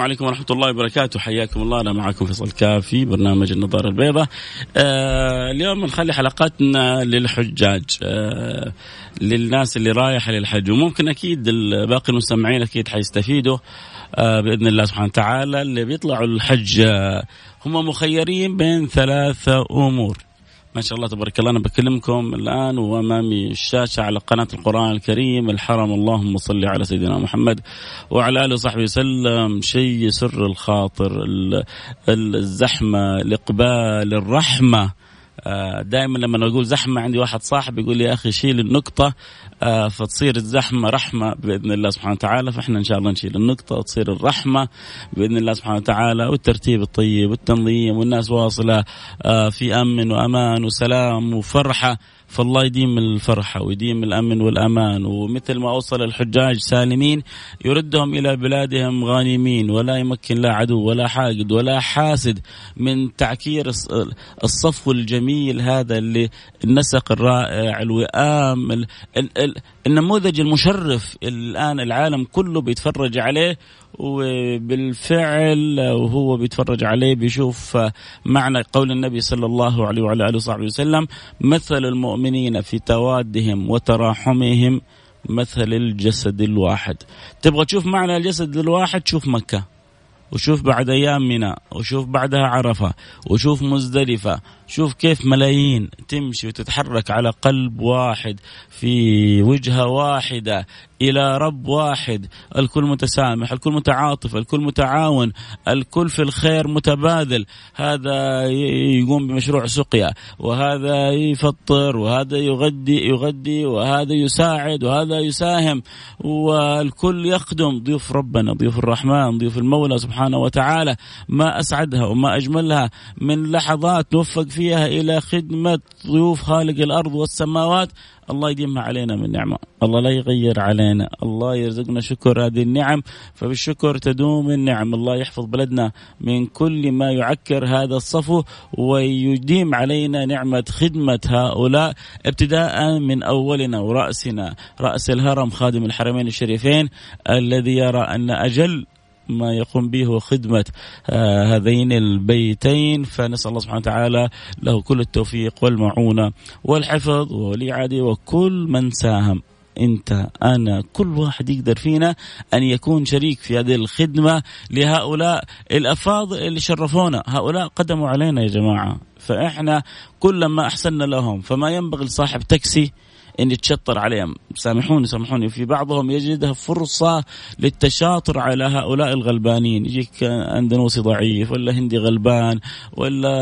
السلام عليكم ورحمة الله وبركاته. حياكم الله. أنا معكم فيصل كافي برنامج النظارة البيضاء. آه اليوم نخلي حلقاتنا للحجاج. آه للناس اللي رايحة للحج. وممكن أكيد باقي المستمعين أكيد حيستفيدوا آه بإذن الله سبحانه وتعالى. اللي بيطلعوا الحج آه هم مخيرين بين ثلاثة أمور. ما شاء الله تبارك الله. أنا بكلمكم الآن وأمامي الشاشة على قناة القرآن الكريم الحرم. اللهم صل على سيدنا محمد وعلى آله وصحبه وسلم. شيء يسر الخاطر الزحمة الإقبال الرحمة. آه، دائما لما أقول زحمة عندي واحد صاحب يقول لي يا أخي شيل النقطة آه، فتصير الزحمة رحمة بإذن الله سبحانه وتعالى. فإحنا إن شاء الله نشيل النقطة وتصير الرحمة بإذن الله سبحانه وتعالى والترتيب الطيب والتنظيم والناس واصلة آه، في أمن وأمان وسلام وفرحة. فالله يديم الفرحة ويديم الأمن والأمان ومثل ما أوصل الحجاج سالمين يردهم إلى بلادهم غانمين ولا يمكن لا عدو ولا حاقد ولا حاسد من تعكير الصفو الجميل هذا اللي النسق الرائع الوئام النموذج المشرف الآن العالم كله بيتفرج عليه. وبالفعل وهو بيتفرج عليه بيشوف معنى قول النبي صلى الله عليه وعلى آله وصحبه وسلم مثل المؤمنين في توادهم وتراحمهم مثل الجسد الواحد. تبغى تشوف معنى الجسد الواحد؟ شوف مكة وشوف بعد أيام منى وشوف بعدها عرفة وشوف مزدلفة شوف كيف ملايين تمشي وتتحرك على قلب واحد في وجهة واحدة. إلى رب واحد الكل متسامح الكل متعاطف الكل متعاون الكل في الخير متبادل. هذا يقوم بمشروع سقيا وهذا يفطر وهذا يغدي يغدي وهذا يساعد وهذا يساهم والكل يخدم. ضيوف ربنا ضيوف الرحمن ضيوف المولى سبحانه وتعالى ما أسعدها وما أجملها من لحظات نوفق فيها إلى خدمة ضيوف خالق الأرض والسماوات. الله يديمها علينا من نعمة. الله لا يغير علينا. الله يرزقنا شكر هذه النعم. فبالشكر تدوم النعم. الله يحفظ بلدنا من كل ما يعكر هذا الصفو ويديم علينا نعمة خدمة هؤلاء. ابتداء من أولنا ورأسنا. رأس الهرم خادم الحرمين الشريفين الذي يرى أن أجل ما يقوم به هو خدمة آه هذين البيتين. فنسأل الله سبحانه وتعالى له كل التوفيق والمعونة والحفظ والإعادة وكل من ساهم. أنت أنا كل واحد يقدر فينا أن يكون شريك في هذه الخدمة لهؤلاء الافاضل اللي شرفونا، هؤلاء قدموا علينا يا جماعة، فإحنا كلما احسنا لهم فما ينبغي لصاحب تاكسي ان يتشطر عليهم. سامحوني سامحوني. في بعضهم يجدها فرصة للتشاطر على هؤلاء الغلبانين. يجيك اندونوسي ضعيف ولا هندي غلبان ولا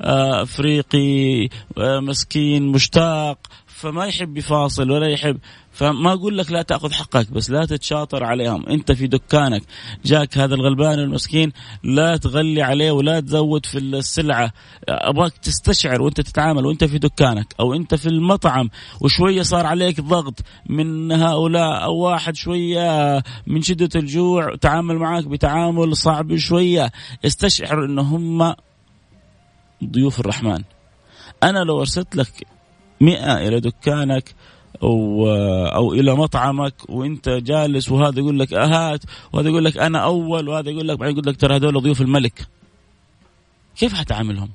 آه، أفريقي آه، مسكين مشتاق. فما يحب يفاصل ولا يحب فما أقول لك لا تأخذ حقك بس لا تتشاطر عليهم. أنت في دكانك جاك هذا الغلبان المسكين لا تغلي عليه ولا تزود في السلعة. أبغاك تستشعر وأنت تتعامل وأنت في دكانك أو أنت في المطعم وشوية صار عليك ضغط من هؤلاء أو واحد شوية من شدة الجوع تعامل معك بتعامل صعب شوية. استشعر إن هم ضيوف الرحمن. أنا لو أرسلت لك مئة إلى دكانك أو, أو إلى مطعمك وأنت جالس وهذا يقول لك أهات وهذا يقول لك أنا أول وهذا يقول لك بعدين يقول لك ترى هذول ضيوف الملك. كيف حتعاملهم؟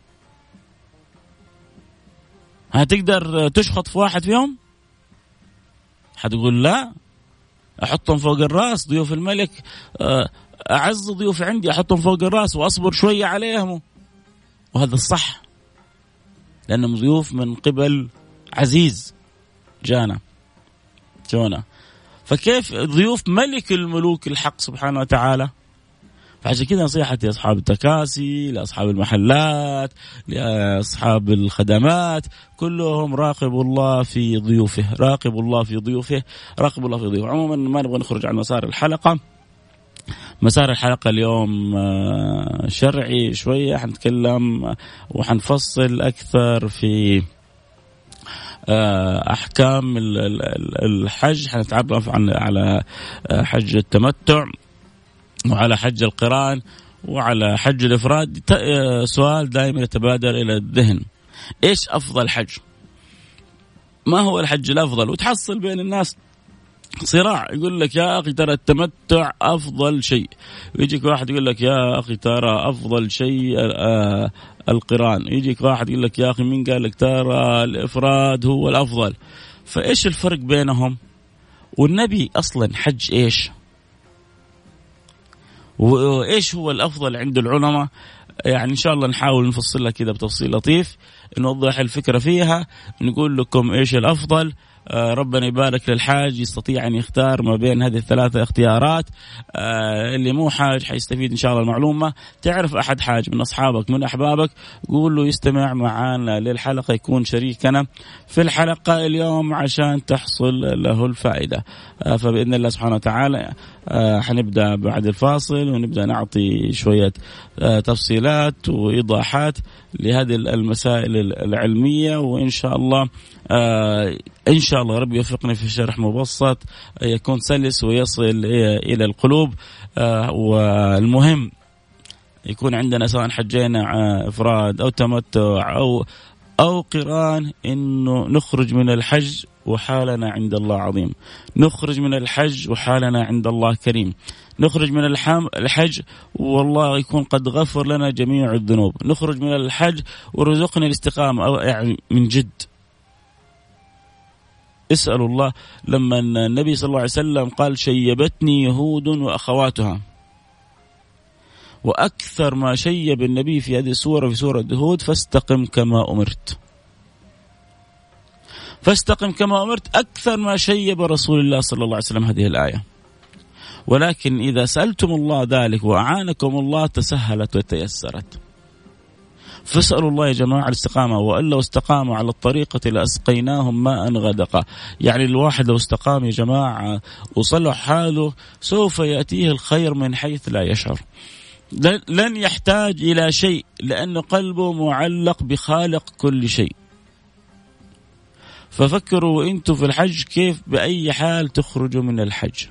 هتقدر تشخط في واحد فيهم؟ حتقول لا. أحطهم فوق الرأس ضيوف الملك. آه، أعز ضيوف عندي أحطهم فوق الرأس وأصبر شوية عليهم. وهذا الصح لأنهم ضيوف من قبل عزيز. جانا. جونا. فكيف ضيوف ملك الملوك الحق سبحانه وتعالى؟ فعشان كذا نصيحتي لأصحاب التكاسي لأصحاب المحلات لأصحاب الخدمات كلهم راقبوا الله في ضيوفه راقبوا الله في ضيوفه راقبوا الله في ضيوفه. عموما ما نبغى نخرج عن مسار الحلقة. مسار الحلقة اليوم آه، شرعي شوية حنتكلم وحنفصل أكثر في آه، أحكام الحج حنتعرف عن على آه، حج التمتع وعلى حج القران وعلى حج الإفراد سؤال دائما يتبادر إلى الذهن إيش أفضل حج؟ ما هو الحج الأفضل؟ وتحصل بين الناس صراع يقول لك يا أخي ترى التمتع أفضل شيء. يجيك واحد يقول لك يا أخي ترى أفضل شيء آه، القرآن. يجيك واحد يقول لك يا أخي مين قال لك ترى الإفراد هو الأفضل. فإيش الفرق بينهم؟ والنبي أصلا حج إيش؟ وإيش هو الأفضل عند العلماء؟ يعني إن شاء الله نحاول نفصلها كذا بتفصيل لطيف نوضح الفكرة فيها نقول لكم إيش الأفضل. آه، ربنا يبارك للحاج يستطيع أن يختار ما بين هذه الثلاثه اختيارات. آه، اللي مو حاج حيستفيد إن شاء الله المعلومة. تعرف أحد حاج من أصحابك من أحبابك؟ قول له يستمع معنا للحلقة يكون شريكنا في الحلقة اليوم عشان تحصل له الفائدة. آه، فبإذن الله سبحانه وتعالى حنبدأ بعد الفاصل ونبدأ نعطي شوية تفصيلات وإيضاحات لهذه المسائل العلمية. وإن شاء الله إن شاء الله ربي يوفقني في شرح مبسط يكون سلس ويصل إلى القلوب. آه، والمهم يكون عندنا سواء حجينا إفراد أو تمتع أو أو قران إنه نخرج من الحج وحالنا عند الله عظيم. نخرج من الحج وحالنا عند الله كريم. نخرج من الحج والله يكون قد غفر لنا جميع الذنوب. نخرج من الحج ورزقنا الاستقامة أو يعني من جد. اسألوا الله. لما النبي صلى الله عليه وسلم قال شيبتني يهود وأخواتها. وأكثر ما شيب النبي في هذه السورة في سورة هود فاستقم كما أمرت. فاستقم كما أمرت أكثر ما شيب رسول الله صلى الله عليه وسلم هذه الآية. ولكن إذا سألتم الله ذلك وأعانكم الله تسهلت وتيسرت. فاسألوا الله يا جماعة الاستقامة وأن لو استقاموا على الطريقة لأسقيناهم ماء غدقا يعني الواحد لو استقام يا جماعة وصلح حاله سوف يأتيه الخير من حيث لا يشعر. لن يحتاج إلى شيء لأن قلبه معلق بخالق كل شيء. ففكروا أنتم في الحج كيف؟ بأي حال تخرجوا من الحج.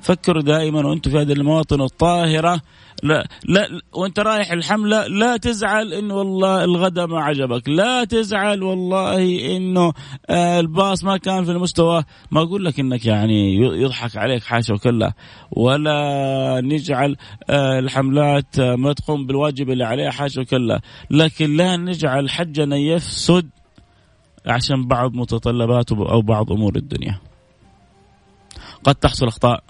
فكروا دائما وأنتم في هذه المواطن الطاهرة. لا لا وأنت رايح الحملة لا تزعل إنه والله الغداء ما عجبك، لا تزعل والله إنه آه، الباص ما كان في المستوى، ما أقول لك إنك يعني يضحك عليك حاشا وكلا، ولا نجعل آه، الحملات آه، ما تقوم بالواجب اللي عليها حاشا وكلا، لكن لا نجعل حجنا يفسد عشان بعض متطلبات أو بعض أمور الدنيا. قد تحصل أخطاء.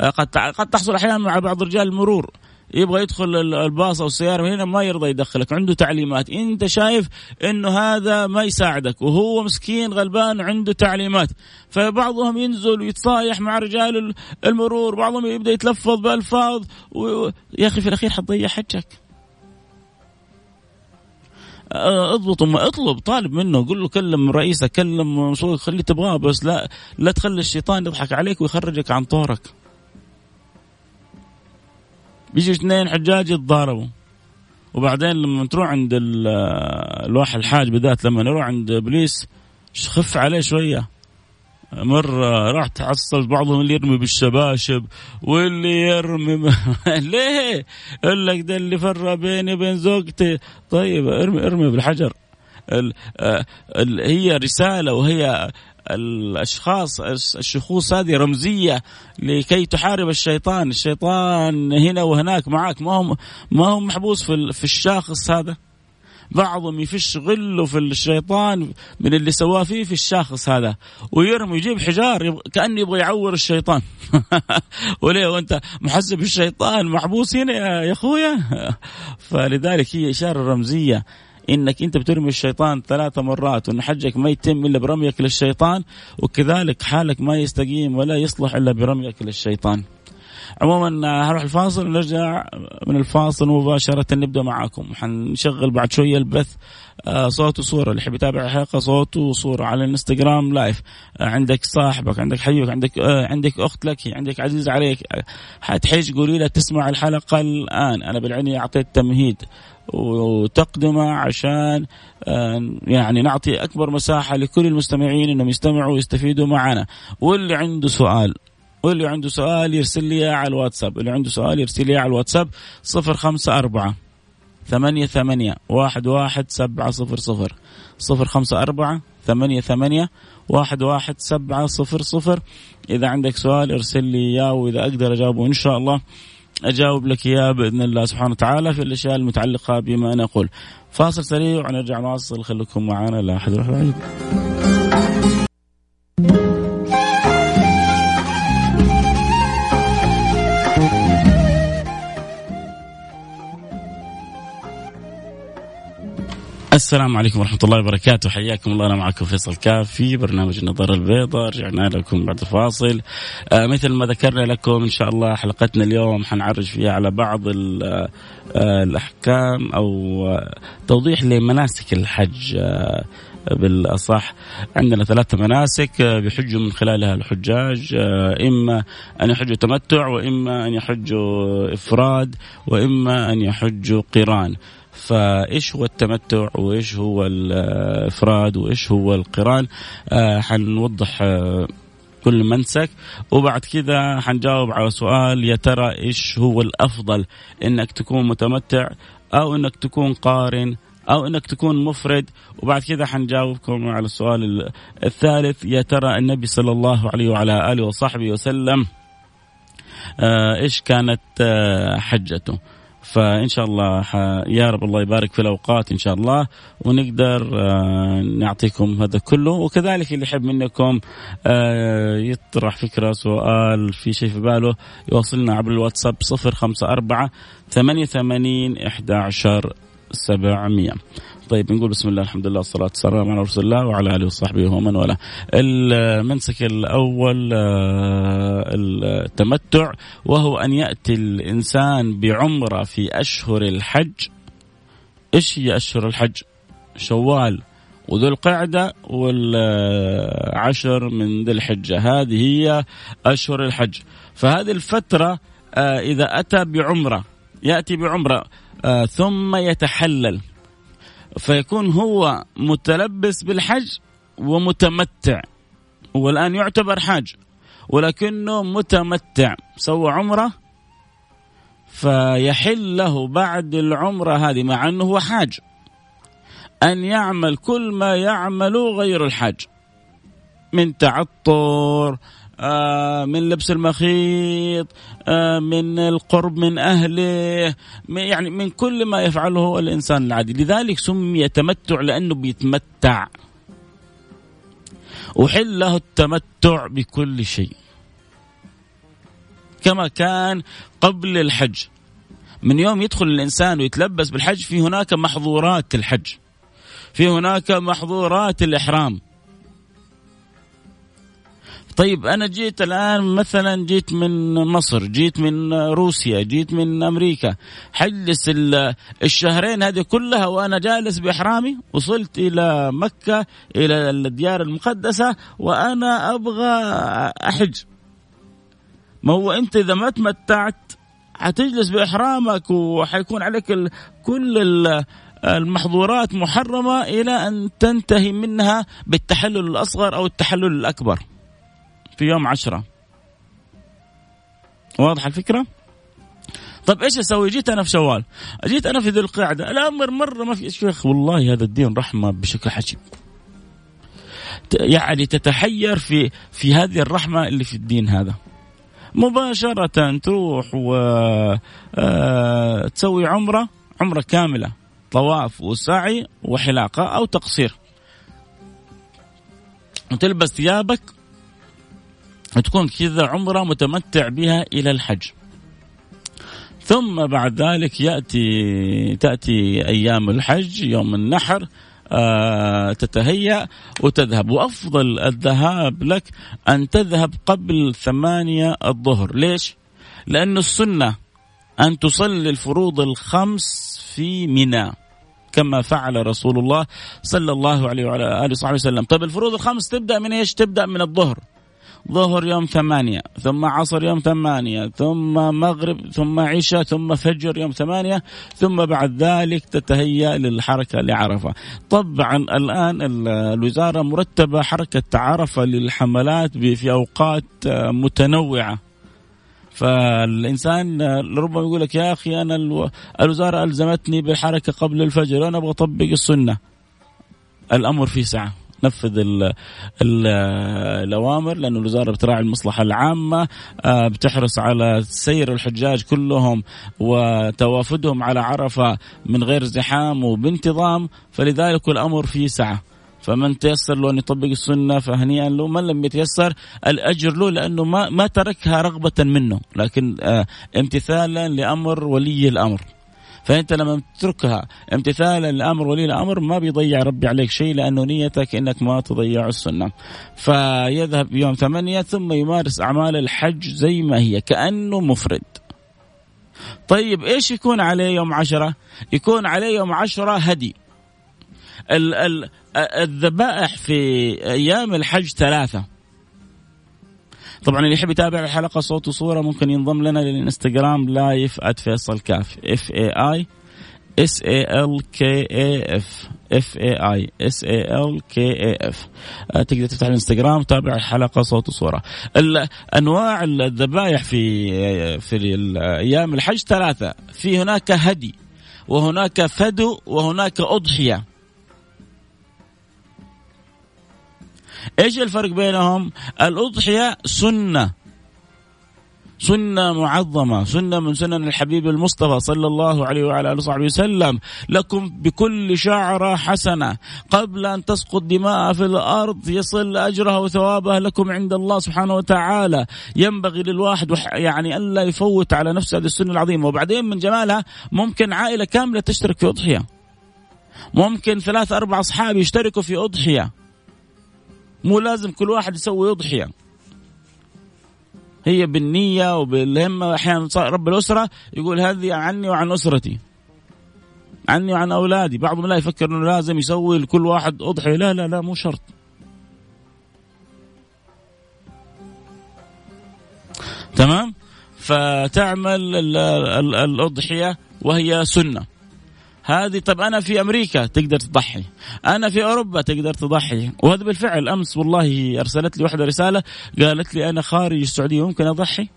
قد قد تحصل أحيانا مع بعض رجال المرور يبغى يدخل الباص أو السيارة من هنا ما يرضى يدخلك عنده تعليمات. أنت شايف إنه هذا ما يساعدك وهو مسكين غلبان عنده تعليمات. فبعضهم ينزل ويتصايح مع رجال المرور بعضهم يبدأ يتلفظ بألفاظ و... يا أخي في الأخير حتضيع حجك. اضبط ما اطلب طالب منه قول له كلم رئيسك كلم مسؤول خليه تبغاه بس لا لا تخلي الشيطان يضحك عليك ويخرجك عن طورك. بيجي اثنين حجاج يتضاربوا. وبعدين لما تروح عند الواحد الحاج بالذات لما نروح عند ابليس خف عليه شوية. مرة راح تحصل بعضهم اللي يرمي بالشباشب واللي يرمي ب... ليه؟ يقول لك ده اللي فرق بيني وبين زوجتي. طيب ارمي ارمي بالحجر. ال... ال... هي رسالة وهي الأشخاص الشخوص هذه رمزية لكي تحارب الشيطان، الشيطان هنا وهناك معك ما هو ما هو محبوس في في الشاخص هذا. بعضهم يفش غله في الشيطان من اللي سواه فيه في الشاخص هذا ويرمي يجيب حجار كأنه يبغى يعور الشيطان. وليه؟ وأنت محسب الشيطان محبوس هنا يا أخويا. فلذلك هي إشارة رمزية إنك أنت بترمي الشيطان ثلاث مرات وإن حجك ما يتم إلا برميك للشيطان وكذلك حالك ما يستقيم ولا يصلح إلا برميك للشيطان. عموما هروح الفاصل ونرجع من الفاصل مباشرة نبدأ معاكم. حنشغل بعد شوية البث آه، صوت وصورة. اللي يحب يتابع الحلقة صوت وصورة على الانستغرام لايف. آه، عندك صاحبك عندك حبيبك عندك آه، عندك أخت لك عندك عزيز عليك. حتحيج قولي لها تسمع الحلقة الآن. أنا بالعني أعطيت تمهيد وتقدمة عشان يعني نعطي أكبر مساحة لكل المستمعين إنهم يستمعوا ويستفيدوا معنا. واللي عنده سؤال واللي عنده سؤال يرسل لي على الواتساب. اللي عنده سؤال يرسل لي على الواتساب صفر خمسة أربعة ثمانية ثمانية واحد واحد سبعة صفر صفر صفر خمسة أربعة ثمانية ثمانية واحد واحد سبعة صفر صفر. إذا عندك سؤال ارسل لي إياه وإذا أقدر أجاوبه إن شاء الله أجاوب لك إياه بإذن الله سبحانه وتعالى في الأشياء المتعلقة بما نقول. فاصل سريع ونرجع نواصل. خليكم معنا لا أحد يروح بعيد السلام عليكم ورحمة الله وبركاته. حياكم الله أنا معكم فيصل كاف في برنامج النظارة البيضاء. رجعنا لكم بعد الفاصل آه مثل ما ذكرنا لكم إن شاء الله حلقتنا اليوم حنعرج فيها على بعض آه الأحكام أو آه توضيح لمناسك الحج آه بالأصح. عندنا ثلاثة مناسك آه، بيحجوا من خلالها الحجاج آه، إما أن يحجوا تمتع وإما أن يحجوا إفراد وإما أن يحجوا قران. فإيش هو التمتع وإيش هو الإفراد وإيش هو القران؟ آه حنوضح آه كل منسك. وبعد كذا حنجاوب على سؤال يا ترى إيش هو الأفضل؟ إنك تكون متمتع أو إنك تكون قارن أو إنك تكون مفرد. وبعد كذا حنجاوبكم على السؤال الثالث يا ترى النبي صلى الله عليه وعلى آله وصحبه وسلم آه إيش كانت حجته؟ فإن شاء الله يا رب الله يبارك في الأوقات إن شاء الله ونقدر آه، نعطيكم هذا كله. وكذلك اللي يحب منكم آه، يطرح فكرة سؤال في شيء في باله يوصلنا عبر الواتساب 054 88 11 700 طيب نقول بسم الله الحمد لله والصلاة والسلام على رسول الله وعلى آله وصحبه ومن والاه. المنسك الأول آه، التمتع وهو أن يأتي الإنسان بعمرة في أشهر الحج. إيش هي أشهر الحج؟ شوال وذو القعدة والعشر من ذي الحجة هذه هي أشهر الحج فهذه الفترة آه، إذا أتى بعمرة يأتي بعمرة آه، ثم يتحلل فيكون هو متلبس بالحج ومتمتع والآن يعتبر حاج ولكنه متمتع سوى عمرة فيحل له بعد العمرة هذه مع أنه هو حاج أن يعمل كل ما يعمل غير الحاج من تعطر من لبس المخيط آه، من القرب من أهله يعني من كل ما يفعله الإنسان العادي. لذلك سمي تمتع لأنه بيتمتع. أحل له التمتع بكل شيء. كما كان قبل الحج. من يوم يدخل الإنسان ويتلبس بالحج في هناك محظورات الحج. في هناك محظورات الإحرام. طيب أنا جيت الآن مثلا جيت من مصر جيت من روسيا جيت من أمريكا حجلس الشهرين هذه كلها وأنا جالس بإحرامي وصلت إلى مكة إلى الديار المقدسة وأنا أبغى أحج ما هو أنت إذا ما تمتعت حتجلس بإحرامك وحيكون عليك كل المحظورات محرمة إلى أن تنتهي منها بالتحلل الأصغر أو التحلل الأكبر. في يوم عشرة واضح الفكرة طب إيش أسوي؟ جيت أنا في شوال، جيت أنا في ذي القعده، الامر مرة ما في شيخ والله هذا الدين رحمة بشكل عجيب. يعني تتحير في في هذه الرحمة اللي في الدين هذا. مباشرة تروح و آه، تسوي عمرة عمرة كاملة طواف وسعي وحلاقة أو تقصير وتلبس ثيابك وتكون كذا عمرة متمتع بها إلى الحج. ثم بعد ذلك ياتي تأتي أيام الحج يوم النحر آه تتهيأ وتذهب. وأفضل الذهاب لك أن تذهب قبل ثمانية الظهر. ليش؟ لأن السنة أن تصلي الفروض الخمس في منى كما فعل رسول الله صلى الله عليه وعلى آله وصحبه وسلم. طيب الفروض الخمس تبدأ من إيش؟ تبدأ من الظهر. ظهر يوم ثمانية ثم عصر يوم ثمانية ثم مغرب ثم عشاء ثم فجر يوم ثمانية ثم بعد ذلك تتهيأ للحركة لعرفة. طبعا الآن الوزارة مرتبة حركة عرفة للحملات في أوقات متنوعة. فالإنسان ربما يقول لك يا أخي أنا الوزارة ألزمتني بالحركه قبل الفجر وأنا أبغى أطبق السنة. الأمر في سعة. نفذ ال ال الأوامر لأن الوزارة بتراعي المصلحة العامة آه، بتحرص على سير الحجاج كلهم وتوافدهم على عرفة من غير زحام وبانتظام فلذلك الأمر في سعة. فمن تيسر له أن يطبق السنة فهنيئا له من لم يتيسر الأجر له لأنه ما ما تركها رغبة منه لكن آه، امتثالا لأمر ولي الأمر. فأنت لما تتركها امتثالا لامر ولي الأمر ما بيضيع ربي عليك شيء لأنه نيتك إنك ما تضيع السنة. فيذهب يوم ثمانية ثم يمارس أعمال الحج زي ما هي كأنه مفرد. طيب إيش يكون عليه يوم عشرة؟ يكون عليه يوم عشرة هدي. الذبائح في أيام الحج ثلاثة. طبعا اللي يحب يتابع الحلقة صوت وصورة ممكن ينضم لنا للإنستغرام live @فيصل كاف. F A I S A L K A F F A I S A L K A F تقدر تفتح الإنستغرام وتابع الحلقة صوت وصورة. أنواع الذبائح في في أيام الحج ثلاثة. في هناك هدي وهناك فدو وهناك أضحية. إيش الفرق بينهم؟ الأضحية سنة. سنة معظمة. سنة من سنن الحبيب المصطفى صلى الله عليه وعلى آله وصحبه وسلم. لكم بكل شعرة حسنة. قبل أن تسقط دماء في الأرض يصل أجرها وثوابها لكم عند الله سبحانه وتعالى. ينبغي للواحد يعني ألا يفوت على نفسه هذه السنة العظيمة. وبعدين من جمالها ممكن عائلة كاملة تشترك في أضحية. ممكن ثلاث أربع أصحاب يشتركوا في أضحية. مو لازم كل واحد يسوي أضحية هي بالنية وبالهمة أحيانا رب الأسرة يقول هذه عني وعن أسرتي. عني وعن أولادي. بعضهم لا يفكر أنه لازم يسوي لكل واحد أضحية. لا لا لا مو شرط. تمام؟ فتعمل الأضحية وهي سنة. هذه طب أنا في أمريكا تقدر تضحي. أنا في أوروبا تقدر تضحي. وهذا بالفعل أمس والله أرسلت لي واحدة رسالة قالت لي أنا خارج السعودية ممكن أضحي؟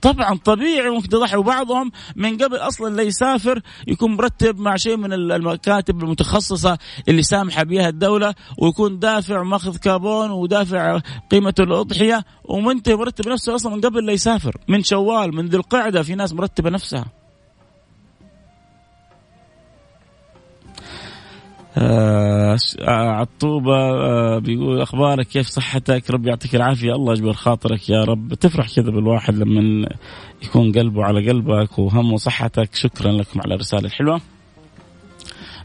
طبعا طبيعي ممكن تضحي. وبعضهم من قبل أصلا لا يسافر يكون مرتب مع شيء من المكاتب المتخصصة اللي سامحة بها الدولة ويكون دافع وماخذ كابون ودافع قيمة الأضحية ومنتهي مرتب نفسه أصلا من قبل لا يسافر. من شوال من ذي القعدة في ناس مرتبة نفسها. آه عطوبة آه بيقول أخبارك كيف صحتك؟ ربي يعطيك العافية. الله يجبر خاطرك يا رب. تفرح كذا بالواحد لما يكون قلبه على قلبك وهمه صحتك. شكرا لكم على الرسالة الحلوة.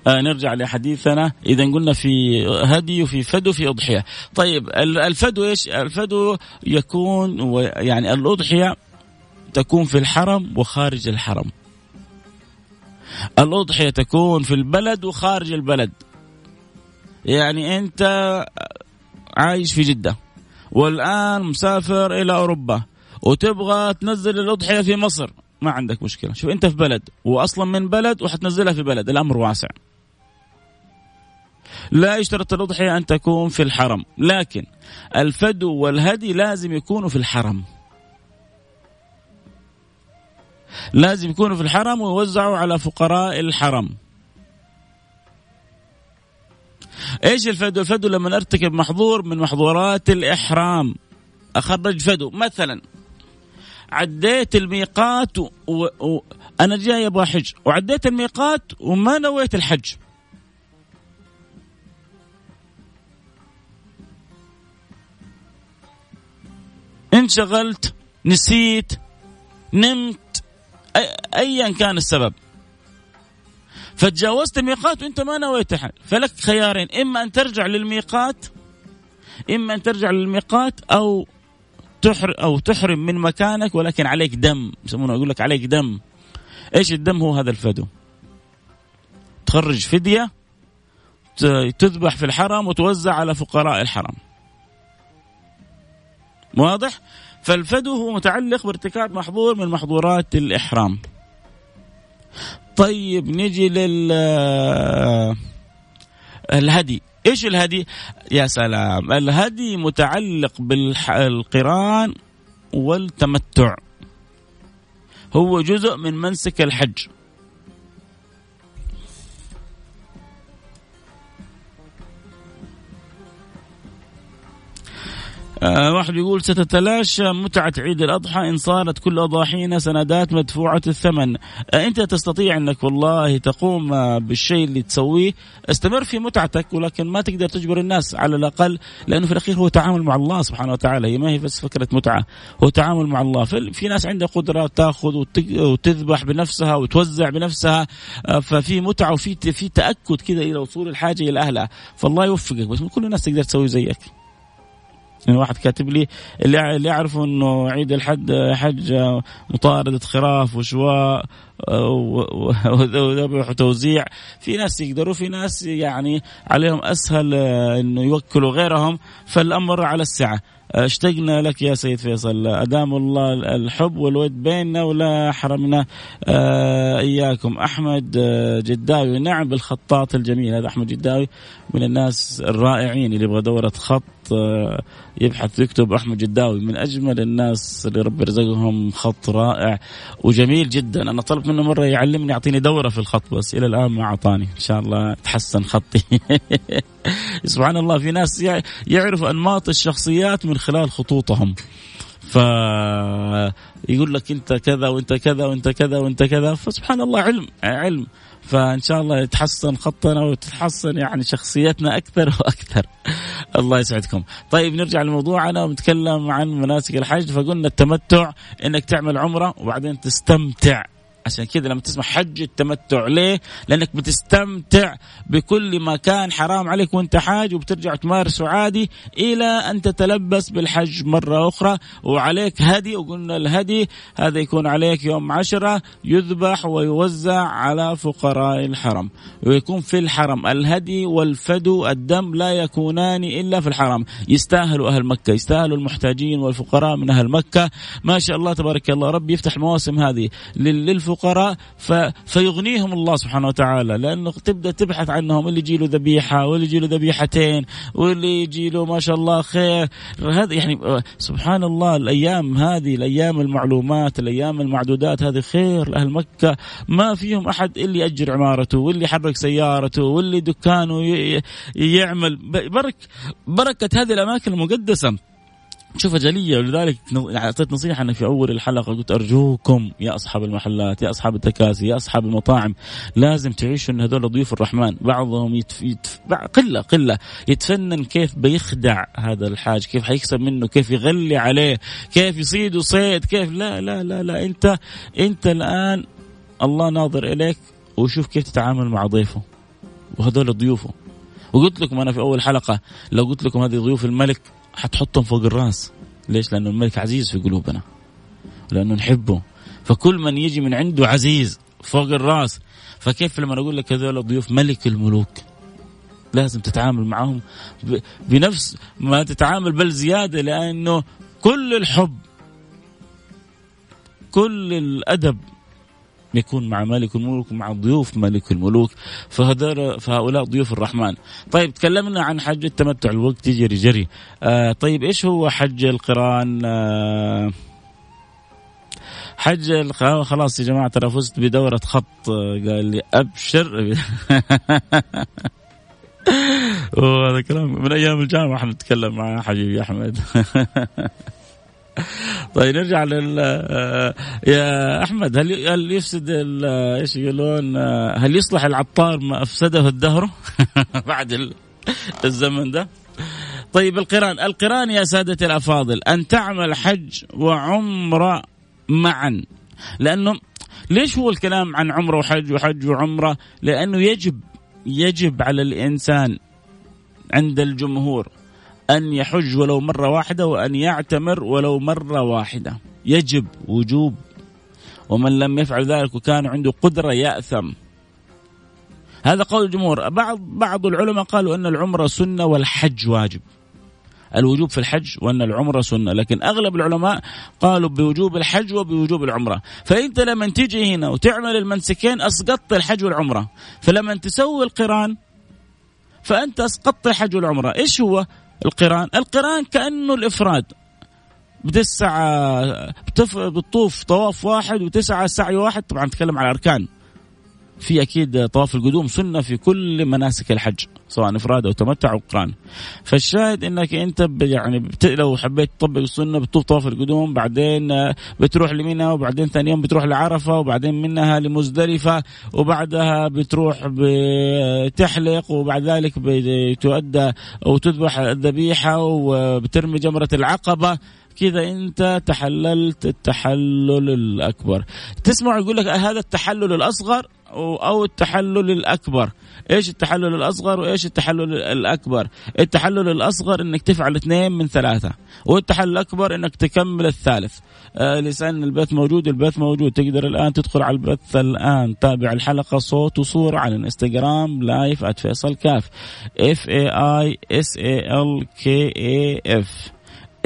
آه نرجع لحديثنا. إذا قلنا في هدي وفي فدو في أضحية. طيب الفدو إيش؟ الفدو يكون يعني الأضحية تكون في الحرم وخارج الحرم. الأضحية تكون في البلد وخارج البلد. يعني أنت عايش في جدة والآن مسافر إلى أوروبا وتبغى تنزل الأضحية في مصر. ما عندك مشكلة. شوف أنت في بلد وأصلا من بلد وحتنزلها في بلد. الأمر واسع. لا يشترط الأضحية أن تكون في الحرم لكن الفدو والهدي لازم يكونوا في الحرم. لازم يكونوا في الحرم ويوزعوا على فقراء الحرم. إيش الفدو؟ الفدو لما ارتكب محظور من محظورات الإحرام. أخرج فدو. مثلا عديت الميقات و... و... أنا جاي أبغى حج. وعديت الميقات وما نويت الحج. انشغلت نسيت نمت ايا كان السبب. فتجاوزت الميقات وأنت ما نويت حج فلك خيارين. إما أن ترجع للميقات إما أن ترجع للميقات أو تحر أو تحرم من مكانك ولكن عليك دم. يسمونه يقول لك عليك دم. إيش الدم هو هذا الفدو؟ تخرج فدية تذبح في الحرم وتوزع على فقراء الحرم. واضح؟ فالفدو هو متعلق بارتكاب محظور من محظورات الإحرام. طيب نجي لل الهدي. إيش الهدي؟ يا سلام. الهدي متعلق بالقران والتمتع. هو جزء من منسك الحج. واحد يقول ستتلاشى متعة عيد الأضحى إن صارت كل أضاحينا سندات مدفوعة الثمن. آه أنت تستطيع أنك والله تقوم بالشيء اللي تسويه. استمر في متعتك ولكن ما تقدر تجبر الناس على الأقل لأنه في الأخير هو تعامل مع الله سبحانه وتعالى. هي ما هي بس فكرة متعة هو تعامل مع الله. في ناس عندها قدرة تأخذ وتذبح بنفسها وتوزع بنفسها آه ففي متعة وفي في تأكد كذا إلى وصول الحاجة إلى أهلها. فالله يوفقك بس كل الناس تقدر تسوي زيك. واحد كاتب لي اللي يعرفوا إنه عيد الحج حج مطاردة خراف وشواء وذبح وتوزيع. في ناس يقدروا في ناس يعني عليهم أسهل إنه يوكلوا غيرهم. فالأمر على السعة. اشتقنا لك يا سيد فيصل. أدام الله الحب والود بيننا ولا حرمنا. آه إياكم. أحمد جداوي. نعم بالخطاط الجميل. هذا أحمد جداوي من الناس الرائعين اللي يبغى دورة خط يبحث يكتب أحمد جداوي. من أجمل الناس اللي ربي رزقهم خط رائع وجميل جدا. أنا طلبت منه مرة يعلمني يعطيني دورة في الخط بس. إلى الآن ما أعطاني. إن شاء الله تحسن خطي. سبحان الله في ناس يعرفوا أنماط الشخصيات من خلال خطوطهم. ف يقول لك أنت كذا وأنت كذا وأنت كذا وأنت كذا. فسبحان الله علم علم. فإن شاء الله يتحسن خطنا وتتحسن يعني شخصيتنا أكثر وأكثر. الله يسعدكم. طيب نرجع لموضوعنا ونتكلم عن مناسك الحج فقلنا التمتع إنك تعمل عمرة وبعدين تستمتع. عشان كذا لما تسمع حج التمتع ليه؟ لأنك بتستمتع بكل ما كان حرام عليك وأنت حاج وبترجع تمارسه عادي إلى أن تتلبس بالحج مرة أخرى. وعليك هدي وقلنا الهدي هذا يكون عليك يوم عشرة يذبح ويوزع على فقراء الحرم. ويكون في الحرم الهدي والفدو الدم لا يكونان إلا في الحرم. يستاهلوا أهل مكة يستاهلوا المحتاجين والفقراء من أهل مكة. ما شاء الله تبارك الله. ربي يفتح المواسم هذه للفقراء. الفقراء. فيغنيهم الله سبحانه وتعالى. لأنه تبدأ تبحث عنهم اللي يجي له ذبيحة واللي يجي له ذبيحتين واللي يجي له ما شاء الله خير. هذا يعني سبحان الله الأيام هذه الأيام المعلومات الأيام المعدودات هذه خير لأهل مكة. ما فيهم أحد اللي يأجر عمارته واللي يحرك سيارته واللي دكانه يعمل. برك بركة هذه الأماكن المقدسة. شوف جلية ولذلك أعطيت نصيحة أنا في أول الحلقة قلت أرجوكم يا أصحاب المحلات يا أصحاب التكاسي يا أصحاب المطاعم لازم تعيشوا أن هذول ضيوف الرحمن. بعضهم يتف... يتف... قلة قلة. يتفنن كيف بيخدع هذا الحاج كيف حيكسب منه كيف يغلي عليه كيف يصيد صيد كيف لا لا لا لا. أنت أنت الآن الله ناظر إليك وشوف كيف تتعامل مع ضيفه وهذول ضيوفه. وقلت لكم أنا في أول حلقة لو قلت لكم هذه ضيوف الملك حتحطهم فوق الراس. ليش؟ لأنه الملك عزيز في قلوبنا. لأنه نحبه. فكل من يجي من عنده عزيز فوق الراس. فكيف لما أقول لك هذول ضيوف ملك الملوك؟ لازم تتعامل معهم بنفس ما تتعامل بل زيادة لأنه كل الحب كل الأدب يكون مع ملك الملوك ومع ضيوف ملك الملوك. فهذول فهؤلاء ضيوف الرحمن. طيب تكلمنا عن حج التمتع. الوقت يجري جري آه طيب إيش هو حج القرآن؟ آه حج خلاص يا جماعة ترى فزت بدورة خط. قال لي أبشر. وهذا كلام. من أيام الجامعة إحنا نتكلم مع حبيبي أحمد. طيب نرجع لل يا أحمد هل هل يفسد إيش يقولون هل يصلح العطار ما أفسده الدهر بعد الزمن ده؟ طيب القرآن، القرآن يا سادتي الأفاضل أن تعمل حج وعمره معا لأنه ليش هو الكلام عن عمره وحج وحج وعمرة لأنه يجب يجب على الإنسان عند الجمهور أن يحج ولو مرة واحدة وأن يعتمر ولو مرة واحدة. يجب وجوب. ومن لم يفعل ذلك وكان عنده قدرة يأثم. هذا قول الجمهور. بعض بعض العلماء قالوا أن العمرة سنة والحج واجب. الوجوب في الحج وأن العمرة سنة. لكن أغلب العلماء قالوا بوجوب الحج وبوجوب العمرة. فأنت لما تيجي هنا وتعمل المنسكين أسقطت الحج والعمرة. فلما تسوي القران فأنت أسقطت الحج والعمرة. إيش هو؟ القرآن. القرآن كأنه الإفراد. بتسعى بتف... بتطوف طواف واحد وتسعى سعي واحد. طبعا نتكلم على أركان. في أكيد طواف القدوم سنة في كل مناسك الحج سواء إفراد أو تمتع أو قران. فالشاهد إنك أنت يعني بت... لو حبيت تطبق السنة بتطوف طواف القدوم بعدين بتروح لمنى وبعدين ثاني يوم بتروح لعرفة وبعدين منها لمزدلفة وبعدها بتروح بتحلق وبعد ذلك بتؤدى أو تذبح الذبيحة وبترمي جمرة العقبة كذا أنت تحللت التحلل الأكبر تسمع يقول لك هذا التحلل الأصغر أو التحلل الأكبر. إيش التحلل الأصغر وإيش التحلل الأكبر؟ التحلل الأصغر إنك تفعل اثنين من ثلاثة والتحلل الأكبر إنك تكمل الثالث. آه لسان البث موجود البث موجود. تقدر الآن تدخل على البث الآن. تابع الحلقة صوت وصورة على الإنستغرام live @فيصل كاف. F A I S A L K A F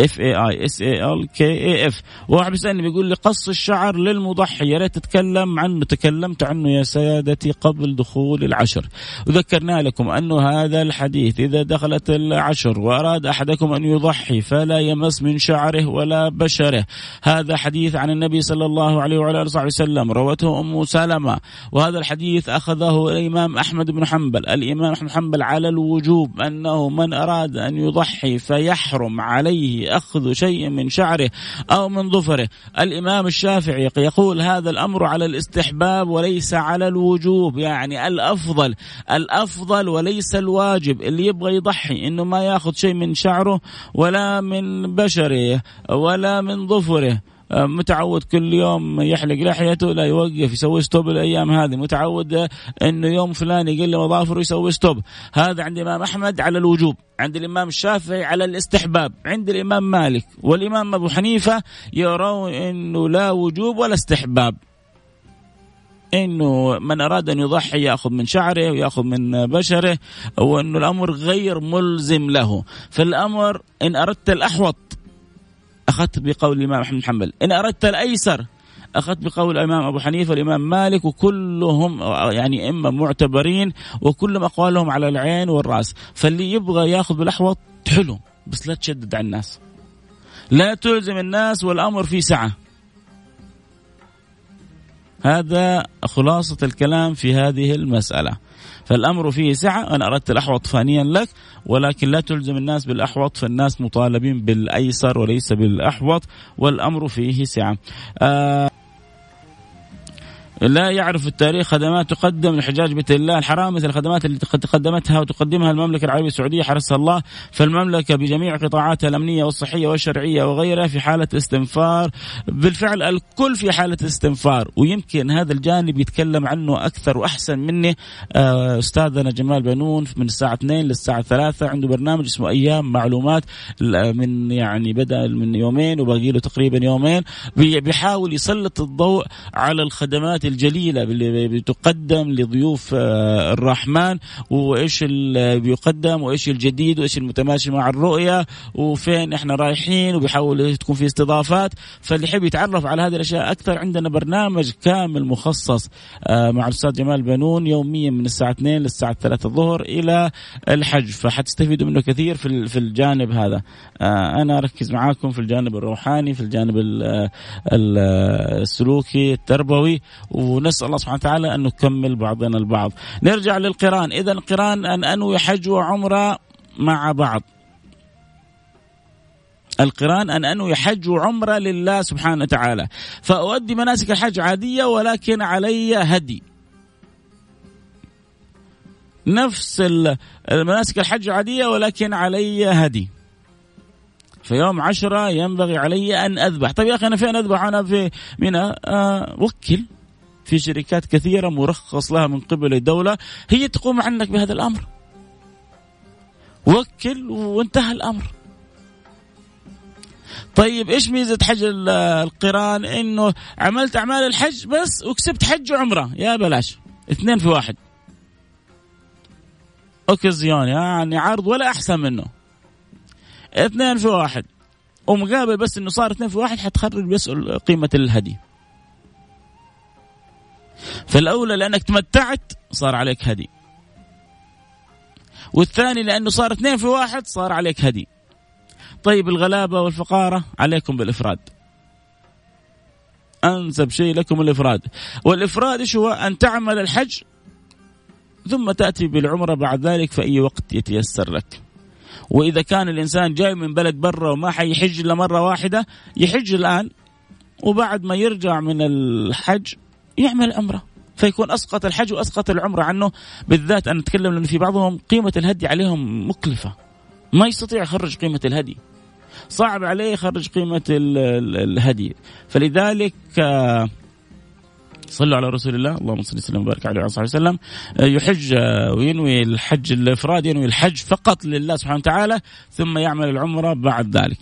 F A I S A L K A F واحد بيسألني بيقول لي قص الشعر للمضحي. يا ريت تتكلم عنه تكلمت عنه يا سيادتي قبل دخول العشر. وذكرنا لكم انه هذا الحديث إذا دخلت العشر وأراد أحدكم أن يضحي فلا يمس من شعره ولا بشره. هذا حديث عن النبي صلى الله عليه وعلى آله وصحبه وسلم. روته أم سلمة. وهذا الحديث أخذه الإمام أحمد بن حنبل. الإمام أحمد بن حنبل على الوجوب أنه من أراد أن يضحي فيحرم عليه أخذ شيء من شعره أو من ظفره. الإمام الشافعي يقول هذا الأمر على الاستحباب وليس على الوجوب. يعني الأفضل الأفضل وليس الواجب. اللي يبغى يضحي إنه ما يأخذ شيء من شعره ولا من بشره ولا من ظفره. متعود كل يوم يحلق لحيته لا يوقف يسوي stop الأيام هذه. متعود إنه يوم فلان يقلم أظافره يسوي stop هذا عند الإمام أحمد على الوجوب عند الإمام الشافعي على الاستحباب عند الإمام مالك. والإمام أبو حنيفة يرون إنه لا وجوب ولا استحباب. إنه من أراد أن يضحي يأخذ من شعره ويأخذ من بشره وإنه الأمر غير ملزم له. فالأمر إن أردت الأحوط أخذت بقول الإمام أحمد بن حنبل. إن أردت الأيسر أخذت بقول الإمام أبو حنيفة والإمام مالك وكلهم يعني إما معتبرين وكلهم أقوالهم على العين والرأس. فاللي يبغى يأخذ بالأحوط حلو بس لا تشدد على الناس. لا تلزم الناس والأمر في سعة. هذا خلاصة الكلام في هذه المسألة. فالأمر فيه سعة. أنا أردت الأحوط فانيا لك ولكن لا تلزم الناس بالأحوط فالناس مطالبين بالأيسر وليس بالأحوط والأمر فيه سعة. آه لا يعرف التاريخ خدمات تقدم لحجاج بيت الله الحرام مثل الخدمات التي قدمتها وتقدمها المملكة العربية السعودية حرسها الله. فالمملكة بجميع قطاعاتها الأمنية والصحية والشرعية وغيرها في حالة استنفار. بالفعل الكل في حالة استنفار. ويمكن هذا الجانب يتكلم عنه أكثر وأحسن مني آه، أستاذنا جمال بنون من الساعة 2 للساعة 3 عنده برنامج اسمه أيام معلومات من يعني بدأ من يومين وباقي له تقريبا يومين. بيحاول يسلط الضوء على الخدمات الجليلة اللي بتقدم لضيوف آه، الرحمن وإيش اللي بيقدم وإيش الجديد وإيش المتماشي مع الرؤية وفين إحنا رايحين وبيحاول تكون في استضافات. فاللي يحب يتعرف على هذه الأشياء أكثر عندنا برنامج كامل مخصص آه، مع الأستاذ جمال بنون يوميا من الساعة 2 للساعة 3 الظهر إلى الحج. فحتستفيدوا منه كثير في في الجانب هذا. آه، أنا أركز معاكم في الجانب الروحاني في الجانب السلوكي التربوي ونسأل الله سبحانه وتعالى أن نكمل بعضنا البعض. نرجع للقرآن، إذا القرآن أن أنوي حج وعمرة مع بعض. القرآن أن أنوي حج وعمرة لله سبحانه وتعالى، فأؤدي مناسك الحج عادية ولكن علي هدي. نفس المناسك الحج عادية ولكن علي هدي. في يوم عشرة ينبغي علي أن أذبح طيب يا أخي أنا فين أذبح أنا في منى آه وكل في شركات كثيرة مرخص لها من قبل الدولة هي تقوم عنك بهذا الأمر. وكل وانتهى الأمر. طيب إيش ميزة حج القرآن؟ إنه عملت أعمال الحج بس وكسبت حج وعمرة. يا بلاش. اثنين في واحد. اوكازيون يعني عرض ولا أحسن منه. اثنين في واحد. ومقابل بس إنه صار اثنين في واحد حتخرج بيسأل قيمة الهدي. فالأولى لأنك تمتعت صار عليك هدي. والثاني لأنه صار اثنين في واحد صار عليك هدي. طيب الغلابة والفقارة عليكم بالإفراد. أنسب شيء لكم الإفراد. والإفراد إيش هو؟ أن تعمل الحج ثم تأتي بالعمرة بعد ذلك في أي وقت يتيسر لك. وإذا كان الإنسان جاي من بلد برا وما حيحج إلا مرة واحدة يحج الآن وبعد ما يرجع من الحج يعمل عمرة. فيكون أسقط الحج وأسقط العمرة عنه بالذات أنا اتكلم لأنه في بعضهم قيمة الهدي عليهم مكلفة. ما يستطيع يخرج قيمة الهدي. صعب عليه يخرج قيمة الهدي. فلذلك آه، صلوا على رسول الله. اللهم صل وسلم وبارك عليه وعلى وسلم. آه، يحج آه، وينوي الحج الإفراد ينوي الحج فقط لله سبحانه وتعالى ثم يعمل العمرة بعد ذلك.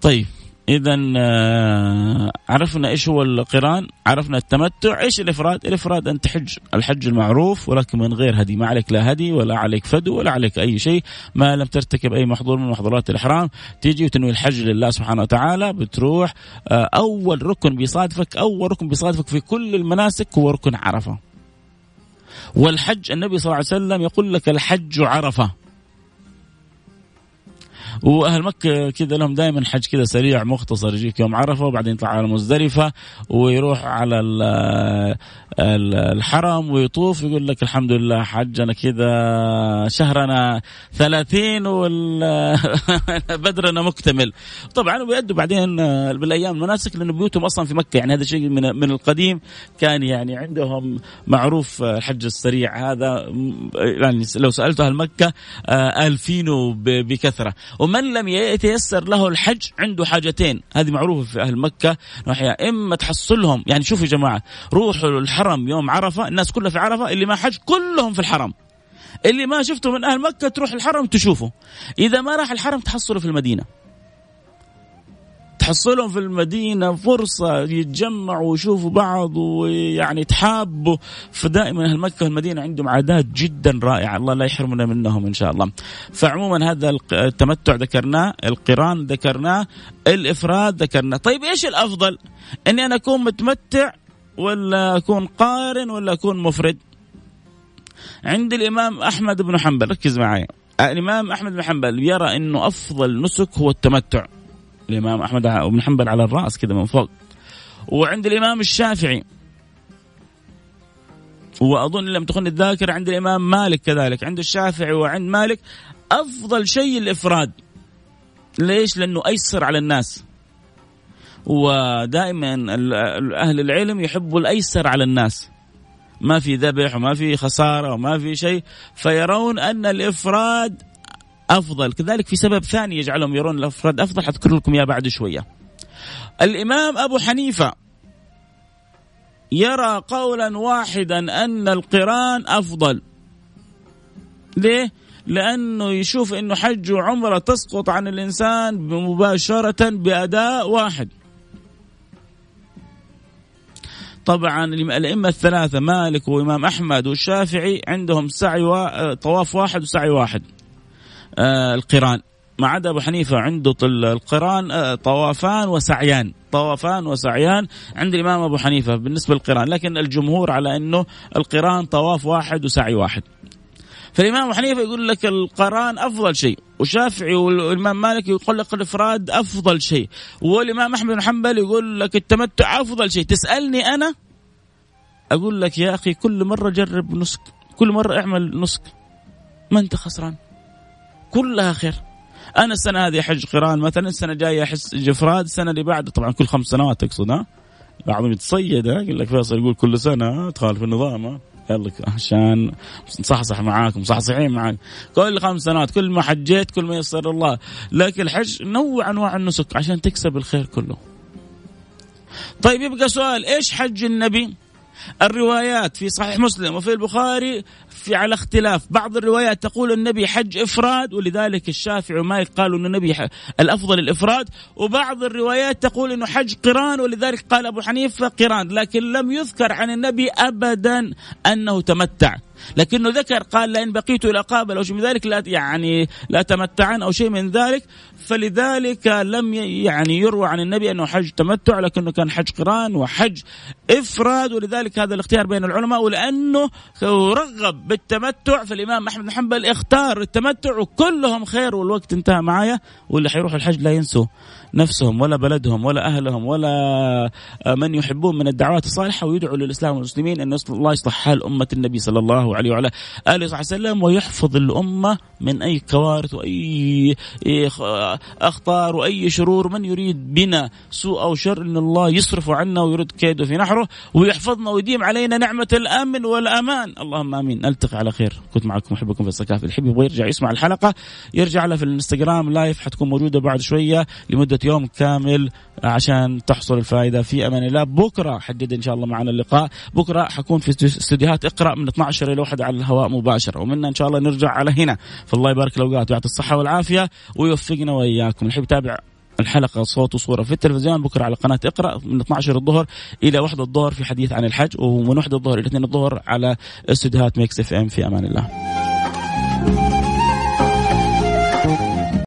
طيب. اذا آه، عرفنا إيش هو القران عرفنا التمتع إيش الإفراد؟ الإفراد أن تحج الحج المعروف ولكن من غير هدي ما عليك لا هدي ولا عليك فدو ولا عليك أي شيء ما لم ترتكب أي محظور من محظورات الإحرام. تيجي وتنوي الحج لله سبحانه وتعالى بتروح آه، أول ركن بيصادفك أول ركن بيصادفك في كل المناسك هو ركن عرفة. والحج النبي صلى الله عليه وسلم يقول لك الحج عرفة. وأهل مكة كذا لهم دائما حج كذا سريع مختصر يجيك يوم عرفة وبعدين يطلع على مزدلفة ويروح على الحرم ويطوف يقول لك الحمد لله حجنا كذا شهرنا ثلاثين وبدرنا مكتمل. طبعا ويأدوا بعدين بالأيام المناسك لأنه بيوتهم أصلا في مكة يعني هذا شيء من من القديم كان يعني عندهم معروف الحج السريع هذا. يعني لو سألت أهل مكة آه، الفينه بكثرة. ومن لم يتيسر له الحج عنده حاجتين. هذه معروفة في أهل مكة إما تحصلهم يعني شوفوا يا جماعة روحوا الحرم يوم عرفة الناس كلها في عرفة اللي ما حج كلهم في الحرم. اللي ما شفته من أهل مكة تروح الحرم تشوفه. إذا ما راح الحرم تحصله في المدينة. تحصلهم في المدينة فرصة يتجمعوا ويشوفوا بعض ويعني يتحابوا فدائما أهل مكة والمدينة عندهم عادات جدا رائعة الله لا يحرمنا منهم إن شاء الله. فعموما هذا التمتع ذكرناه، القران ذكرناه، الإفراد ذكرناه، طيب إيش الأفضل؟ إني أنا أكون متمتع ولا أكون قارن ولا أكون مفرد؟ عند الإمام أحمد بن حنبل ركز معي الإمام أحمد بن حنبل يرى إنه أفضل نسك هو التمتع الإمام أحمد بن حنبل على الرأس كذا من فوق. وعند الإمام الشافعي. وأظن لم تخن الذاكرة عند الإمام مالك كذلك. عند الشافعي وعند مالك أفضل شيء الإفراد. ليش؟ لأنه أيسر على الناس. ودائما أهل العلم يحبوا الأيسر على الناس. ما في ذبح وما في خسارة وما في شيء. فيرون أن الإفراد أفضل. كذلك في سبب ثاني يجعلهم يرون الأفراد أفضل. حذكر لكم إياه بعد شوية. الإمام أبو حنيفة يرى قولا واحدا أن القرآن أفضل. ليه؟ لأنه يشوف إنه حج وعمرة تسقط عن الإنسان مباشرة بأداء واحد. طبعا الأئمة الثلاثة مالك وإمام أحمد والشافعي عندهم سعي و... طواف واحد وسعي واحد. القران. ما عدا أبو حنيفة عنده القران آه طوافان وسعيان. طوافان وسعيان عند الإمام أبو حنيفة بالنسبة للقران. لكن الجمهور على إنه القران طواف واحد وسعي واحد. فالإمام أبو حنيفة يقول لك القران أفضل شيء. والشافعي والإمام مالك يقول لك الإفراد أفضل شيء. والإمام أحمد بن حنبل يقول لك التمتع أفضل شيء. تسألني أنا أقول لك يا أخي كل مرة جرب نسك. كل مرة اعمل نسك. ما أنت خسران. كلها خير. أنا السنة هذه حج قران مثلا السنة الجاية أحس جفراد السنة اللي بعد طبعا كل خمس سنوات تقصد ها؟ بعضهم يتصيد يقول لك فيصل يقول كل سنة تخالف النظام يلا عشان نصحصح معاك مصحصحين معاك. كل خمس سنوات كل ما حجيت كل ما يسر الله. لكن الحج نوع انواع النسك عشان تكسب الخير كله. طيب يبقى سؤال إيش حج النبي؟ الروايات في صحيح مسلم وفي البخاري في على اختلاف. بعض الروايات تقول النبي حج إفراد ولذلك الشافعي ومالك قالوا ان النبي الأفضل الإفراد. وبعض الروايات تقول إنه حج قران ولذلك قال أبو حنيفة قران. لكن لم يذكر عن النبي ابدا أنه تمتع. لكنه ذكر قال لئن بقيت إلى قابل أو شيء من ذلك لا يعني لا تمتعن أو شيء من ذلك. فلذلك لم يعني يروى عن النبي أنه حج تمتع لكنه كان حج قران وحج إفراد. ولذلك هذا الاختيار بين العلماء ولأنه رغب بالتمتع فالإمام أحمد بن حنبل اختار التمتع وكلهم خير والوقت انتهى معايا واللي حيروح الحج لا ينسوا نفسهم ولا بلدهم ولا أهلهم ولا من يحبون من الدعوات الصالحة ويدعوا للإسلام والمسلمين إن الله يصلح حال أمة النبي صلى الله عليه وعلى آله وصحبه وسلم ويحفظ الأمة من أي كوارث وأي أخطار وأي شرور من يريد بنا سوء أو شر إن الله يصرف عنا ويرد كيده في نحره ويحفظنا ويديم علينا نعمة الأمن والأمان. اللهم آمين. نلتقي على خير. كنت معكم محبكم فيصل الكاف اللي حب يبغى يرجع يسمع الحلقة يرجع لها في الإنستغرام live حتكون موجودة بعد شوية لمدة يوم كامل عشان تحصل الفائدة. في أمان الله. بكرة يتجدد إن شاء الله معنا اللقاء. بكرة حكون في استديوهات اقرأ من 12 إلى 1 على الهواء مباشرة. ومنا إن شاء الله نرجع على هنا. فالله يبارك الاوقات ويعطي الصحة والعافية ويوفقنا وإياكم. اللي يحب يتابع الحلقة صوت وصورة في التلفزيون. بكرة على قناة اقرأ من 12 الظهر إلى 1 الظهر في حديث عن الحج ومن 1 الظهر إلى 2 الظهر على استديوهات Mix FM. في أمان الله.